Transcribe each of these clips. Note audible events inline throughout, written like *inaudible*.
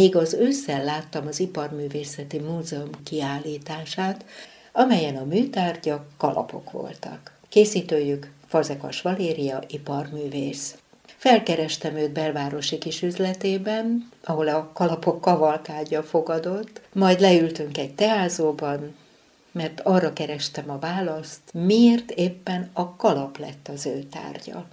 Még az ősszel láttam az Iparművészeti Múzeum kiállítását, amelyen a műtárgyak kalapok voltak. Készítőjük Fazekas Valéria, iparművész. Felkerestem őt belvárosi kis üzletében, ahol a kalapok kavalkádja fogadott, majd leültünk egy teázóban, mert arra kerestem a választ, miért éppen a kalap lett az ő tárgya.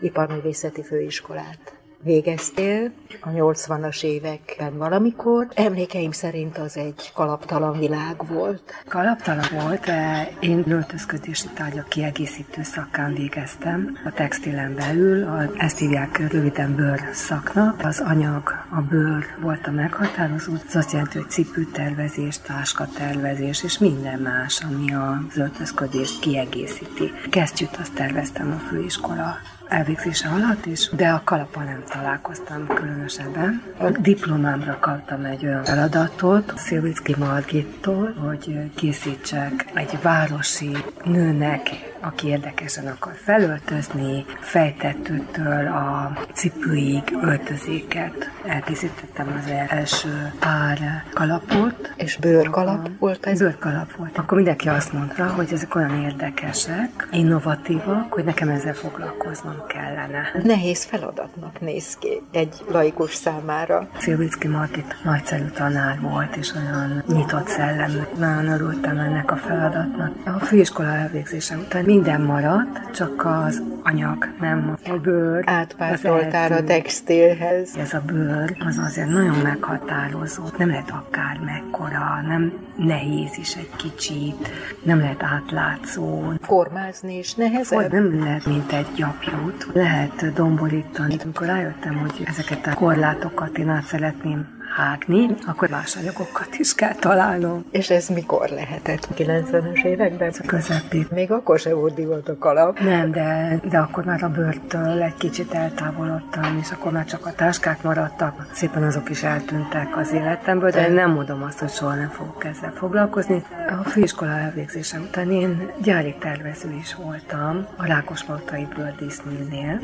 Iparművészeti főiskolát végeztél a 80-as években valamikor. Emlékeim szerint az egy kalaptalan világ volt. Kalaptalan volt, de én öltözködési tárgyak kiegészítő szakán végeztem. A textilen belül, a, ezt hívják röviden bőr szaknak. Az anyag, a bőr volt a meghatározó, az azt jelenti, hogy cipőtervezés, táskatervezés és minden más, ami az öltözködést kiegészíti. Kesztyűt azt terveztem a főiskola elvégzése alatt is, de a kalapa nem találkoztam különösebben. A diplomámra kaptam egy olyan feladatot Szilvicki Margittól, hogy készítsek egy városi nőnek aki érdekesen akar felöltözni, fejtettőtől a cipőig öltözéket. Elkészítettem az első pár kalapot. És bőrkalap volt ez? Bőrkalap volt. Akkor mindenki azt mondta, hogy ezek olyan érdekesek, innovatívak, hogy nekem ezzel foglalkoznom kellene. Nehéz feladatnak néz ki egy laikus számára. Szilvicki Margit nagyszerű tanár volt, és olyan nyitott szellemű. Nagyon örültem ennek a feladatnak. A főiskola elvégzése után minden maradt, csak az anyag, nem a bőr. Átpártoltál a textilhez. Ez a bőr, az azért nagyon meghatározó. Nem lehet akár mekkora, nem nehéz is egy kicsit, nem lehet átlátszó. Formázni is nehezebb? Hogy nem lehet, mint egy gyapjút. Lehet domborítani. Amikor rájöttem, hogy ezeket a korlátokat én át szeretném hágni, akkor más anyagokat is kell találnom. És ez mikor lehetett? 90-es években? A közepén. Még akkor se volt divat a kalap. Nem, de, de akkor már a bőrtől egy kicsit eltávolodtam, és akkor már csak a táskák maradtak. Szépen azok is eltűntek az életemből, de nem mondom azt, hogy soha nem fogok ezzel foglalkozni. A főiskola elvégzése után én gyári tervező is voltam a Rákospaltai bőrdíszműnél.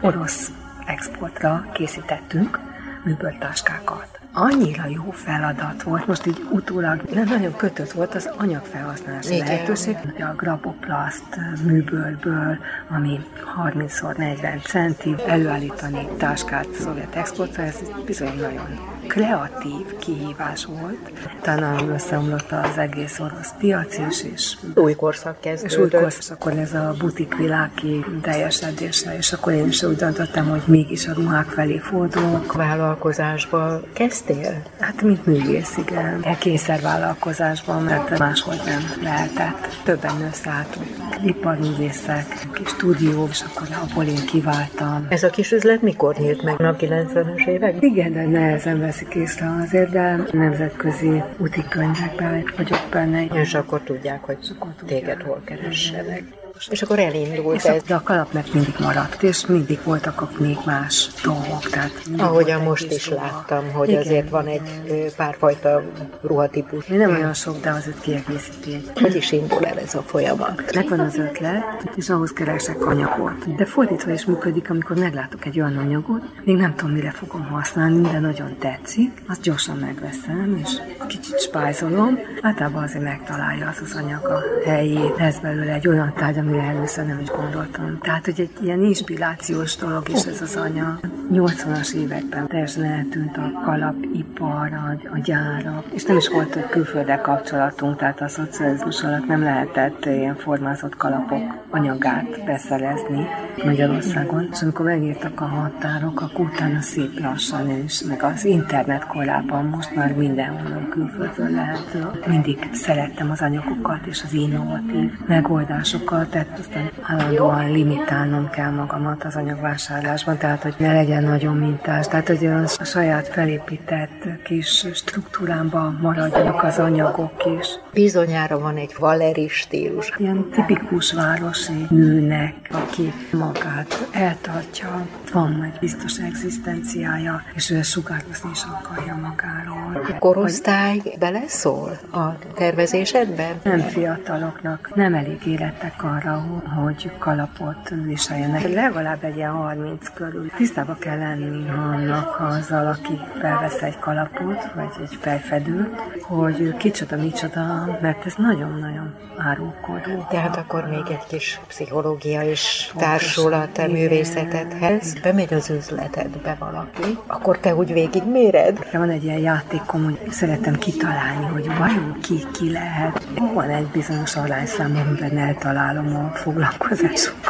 Orosz exportra készítettünk műbőrtáskákat annyira jó feladat volt, most így utólag nem nagyon kötött volt az anyagfelhasználási Igen. lehetőség. A grapoplaszt műbőrből, ami 30x40 centi, előállítani táskát szovjet exportra, ez bizony nagyon kreatív kihívás volt. Talán összeomlott az egész orosz piac is, és új korszak kezdődött. És új korszak, akkor ez a butik világi teljesedése, és akkor én is úgy döntöttem, hogy mégis a ruhák felé fordulok. Vállalkozásba kezdtél? Hát, mint művész, igen. Kényszervállalkozásban, mert máshogy nem lehetett. Többen összeálltunk. Iparművészek, kis stúdió, és akkor abból én kiváltam. Ez a kis üzlet mikor nyílt meg? A 90-es évek? Igen, de nehezen veszik észre azért, de nemzetközi útikönyvekben vagyok benne. És akkor tudják, hogy akkor tudják. téged hol keressenek. És akkor elindult és ez. De a kalap meg mindig maradt, és mindig voltak még más dolgok. Tehát Ahogyan most is láttam, hogy Igen. azért van egy párfajta ruhatípus. Nem olyan sok, de azért kiegészíti. Hogy is indul el ez a folyamat? Megvan az ötlet, és ahhoz keresek anyagot. De fordítva is működik, amikor meglátok egy olyan anyagot, még nem tudom, mire fogom használni, de nagyon tetszik, azt gyorsan megveszem, és kicsit spájzolom. Általában azért megtalálja az az anyag a helyét. Ez belőle egy olyan tárgy, amire először nem is gondoltam. Tehát, hogy egy ilyen inspirációs dolog is ez az anya. 80-as években teljesen eltűnt a kalapipar, a, a gyárak, és nem is volt egy külföldek kapcsolatunk, tehát a szocializmus alatt nem lehetett ilyen formázott kalapok anyagát beszerezni Magyarországon. És amikor megírtak a határok, akkor utána szép lassan, és meg az internet korában most már mindenhol külföldről lehet. Mindig szerettem az anyagokat és az innovatív megoldásokat, tehát aztán állandóan limitálnom kell magamat az anyagvásárlásban, tehát hogy ne legyen nagyon mintás, tehát hogy a saját felépített kis struktúrámban maradjanak az anyagok is. Bizonyára van egy valeri stílus. Ilyen tipikus városi nőnek, aki magát eltartja, van egy biztos egzisztenciája, és ő sugározni is akarja magáról. Korosztály beleszól a tervezésedben? Nem fiataloknak, nem elég életek arra, hogy kalapot viseljenek. Legalább egy ilyen 30 körül. Tisztába kell lenni annak azzal, aki felvesz egy kalapot, vagy egy fejfedőt, hogy kicsoda, micsoda, mert ez nagyon-nagyon árulkodó. Tehát akkor még egy kis pszichológia is társul a te művészetedhez. Bemegy az üzletedbe valaki, akkor te úgy végigméred? Van egy ilyen játékom, hogy szeretem kitalálni, hogy vajon ki, ki lehet. Van egy bizonyos arányszám, amiben eltalálom a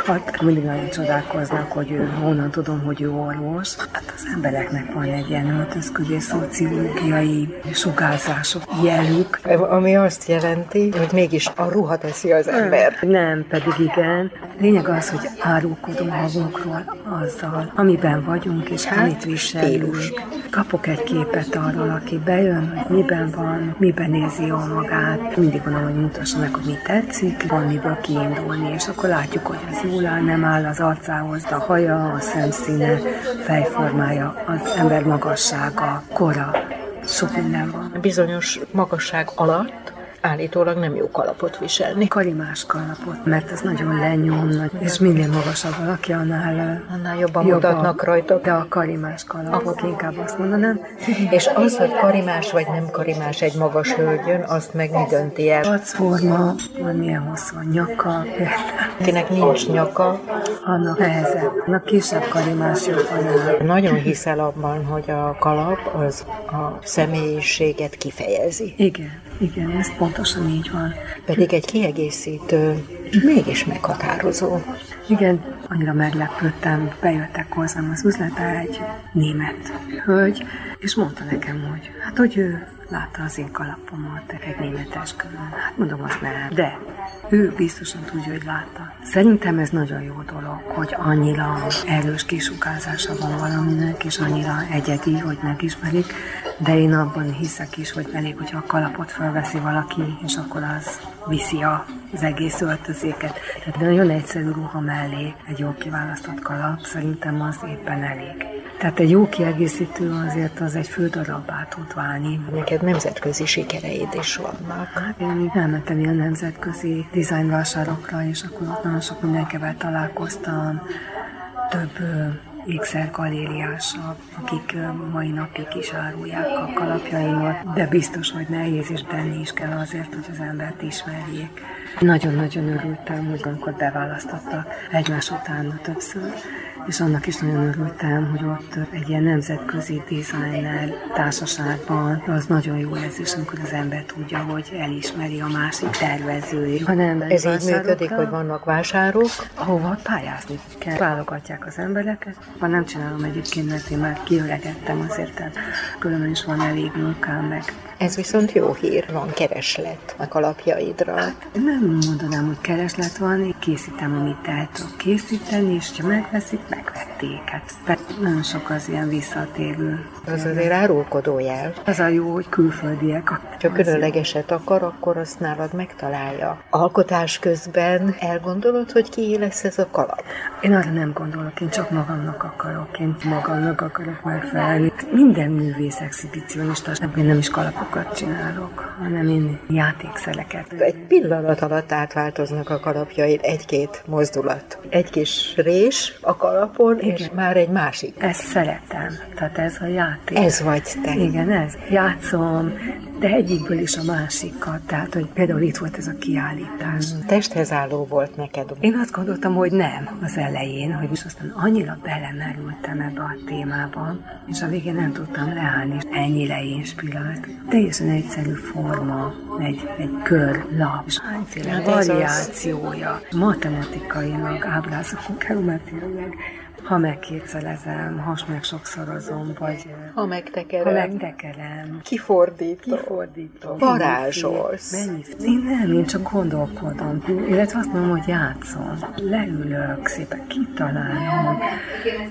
foglalkozásokat. Mindig nagyon csodálkoznak, hogy ő, honnan tudom, hogy ő orvos. Hát az embereknek van egy ilyen öltözködés, szociológiai sugárzások, jelük. Ami azt jelenti, hogy mégis a ruha teszi az ember. Nem, pedig igen. Lényeg az, hogy árulkodom magunkról azzal, amiben vagyunk, és hát, amit viselünk. Kapok egy képet arról, aki bejön, hogy miben van, miben érzi jól magát. Mindig mondom, hogy mutassa meg, hogy mi tetszik, van miből kiindulni, és akkor látjuk, hogy az áll, nem áll az arcához, a haja, a szemszíne, fejformája, az ember magassága, kora, sok minden van. Bizonyos magasság alatt állítólag nem jó kalapot viselni. Karimás kalapot, mert ez nagyon lenyom, és minél magasabb valaki, annál, annál jobban, jobban mutatnak rajta. De a karimás kalapot inkább azt mondanám. és az, hogy karimás vagy nem karimás egy magas hölgyön, azt meg mi dönti el? forma, van milyen hosszú a nyaka. Akinek nincs nyaka, annak nehezebb. Annak kisebb karimás jobban Nagyon hiszel abban, hogy a kalap az a személyiséget kifejezi. Igen. Igen, ez pontosan így van. Pedig egy kiegészítő, mégis meghatározó. Igen, annyira meglepődtem, bejöttek hozzám az üzletre egy német hölgy, és mondta nekem, hogy hát, hogy ő látta az én kalapomat egy németes külön. Hát mondom, azt nem. De ő biztosan tudja, hogy látta. Szerintem ez nagyon jó dolog, hogy annyira erős kisugázása van valaminek, és annyira egyedi, hogy megismerik, de én abban hiszek is, hogy elég, hogyha a kalapot felveszi valaki, és akkor az viszi az egész öltözéket. Tehát nagyon egyszerű ruha mellé egy jó kiválasztott kalap, szerintem az éppen elég. Tehát egy jó kiegészítő azért az egy fő darabbá tud válni. Neked nemzetközi sikereid is vannak. Hát én elmentem ilyen nemzetközi dizájnvásárokra, és akkor ott nagyon sok mindenkivel találkoztam. Több ékszergalériások, akik mai napig is árulják a kalapjaimat, de biztos, hogy nehéz és tenni is kell azért, hogy az embert ismerjék. Nagyon-nagyon örültem, hogy amikor beválasztottak egymás után többször, és annak is nagyon örültem, hogy ott egy ilyen nemzetközi designer társaságban az nagyon jó érzés, amikor az ember tudja, hogy elismeri a másik tervezőjét. Ha nem Ez így működik, hogy vannak vásárok? Ahova pályázni kell. Válogatják az embereket. Ha nem csinálom egyébként, mert én már kiöregettem azért, különben is van elég munkám, meg ez viszont jó hír, van kereslet a kalapjaidra. Hát, nem mondanám, hogy kereslet van, készítem, amit el tudok készíteni, és ha megveszik, megvették. Hát nagyon sok az ilyen visszatérő. Az azért árulkodó jel. Az a jó, hogy külföldiek. Ha különlegeset akar, akkor azt nálad megtalálja. Alkotás közben elgondolod, hogy ki lesz ez a kalap? Én arra nem gondolok, én csak magamnak akarok, én magamnak akarok megfelelni. Minden művész exhibicionista, én nem is kalapok játékokat csinálok, hanem én játékszeleket. Egy pillanat alatt átváltoznak a kalapjaid, egy-két mozdulat. Egy kis rés a kalapon, Igen. és már egy másik. Ezt szeretem, tehát ez a játék. Ez vagy te. Igen, ez. Játszom, de egyikből is a másikat. Tehát, hogy például itt volt ez a kiállítás. Mm, testhez álló volt neked. Én azt gondoltam, hogy nem az elején, hogy most aztán annyira belemerültem ebbe a témába, és a végén nem tudtam leállni, és ennyire inspirált. Teljesen egyszerű forma, egy, egy kör, lap, és hányféle hát variációja. Matematikailag, ábrázokon, geometriailag ha megkétszerezem, ha meg sokszorozom, vagy ha megtekerem, ha megtekerem kifordítom, kifordítom varázsolsz. Mennyi? Én nem, én csak gondolkodom, illetve azt mondom, hogy játszom. Leülök, szépen kitalálom,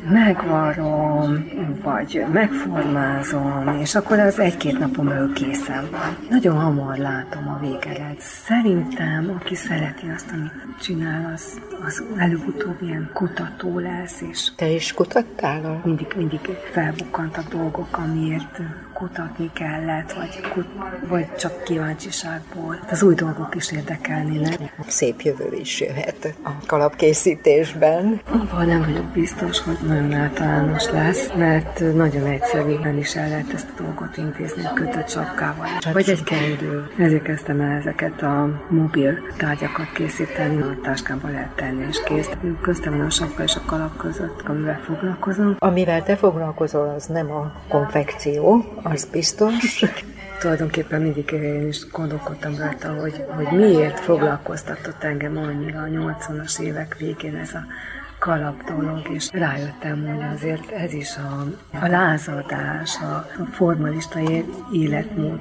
megvarom, vagy megformázom, és akkor az egy-két napom ő készen van. Nagyon hamar látom a végeret. Szerintem, aki szereti azt, amit csinál, az, az előbb-utóbb ilyen kutató lesz, és is. Te is kutattál? A... Mindig, mindig felbukkantak dolgok, amiért kutatni kellett, vagy, kut, vagy csak kíváncsiságból. Az új dolgok is érdekelnének. Szép jövő is jöhet a kalapkészítésben. Abban nem vagyok biztos, hogy nagyon általános lesz, mert nagyon egyszerűen is el lehet ezt a dolgot intézni kötött sapkával. Vagy egy kendő. Ezért kezdtem el ezeket a mobil tárgyakat készíteni, a táskába lehet tenni és kész. Köztem van a sapka és a kalap között, amivel foglalkozom. Amivel te foglalkozol, az nem a konfekció, az biztos. *laughs* Tulajdonképpen mindig én is gondolkodtam rajta, hogy, hogy miért foglalkoztatott engem annyira a 80-as évek végén ez a kalap dolog, és rájöttem, hogy azért ez is a, a lázadás, a, formalista életmód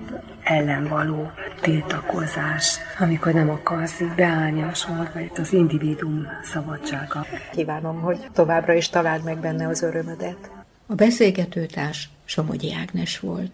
ellen való tiltakozás, amikor nem akarsz beállni a sorba, itt az individuum szabadsága. Kívánom, hogy továbbra is találd meg benne az örömödet. A beszélgetőtárs Somogyi Ágnes volt.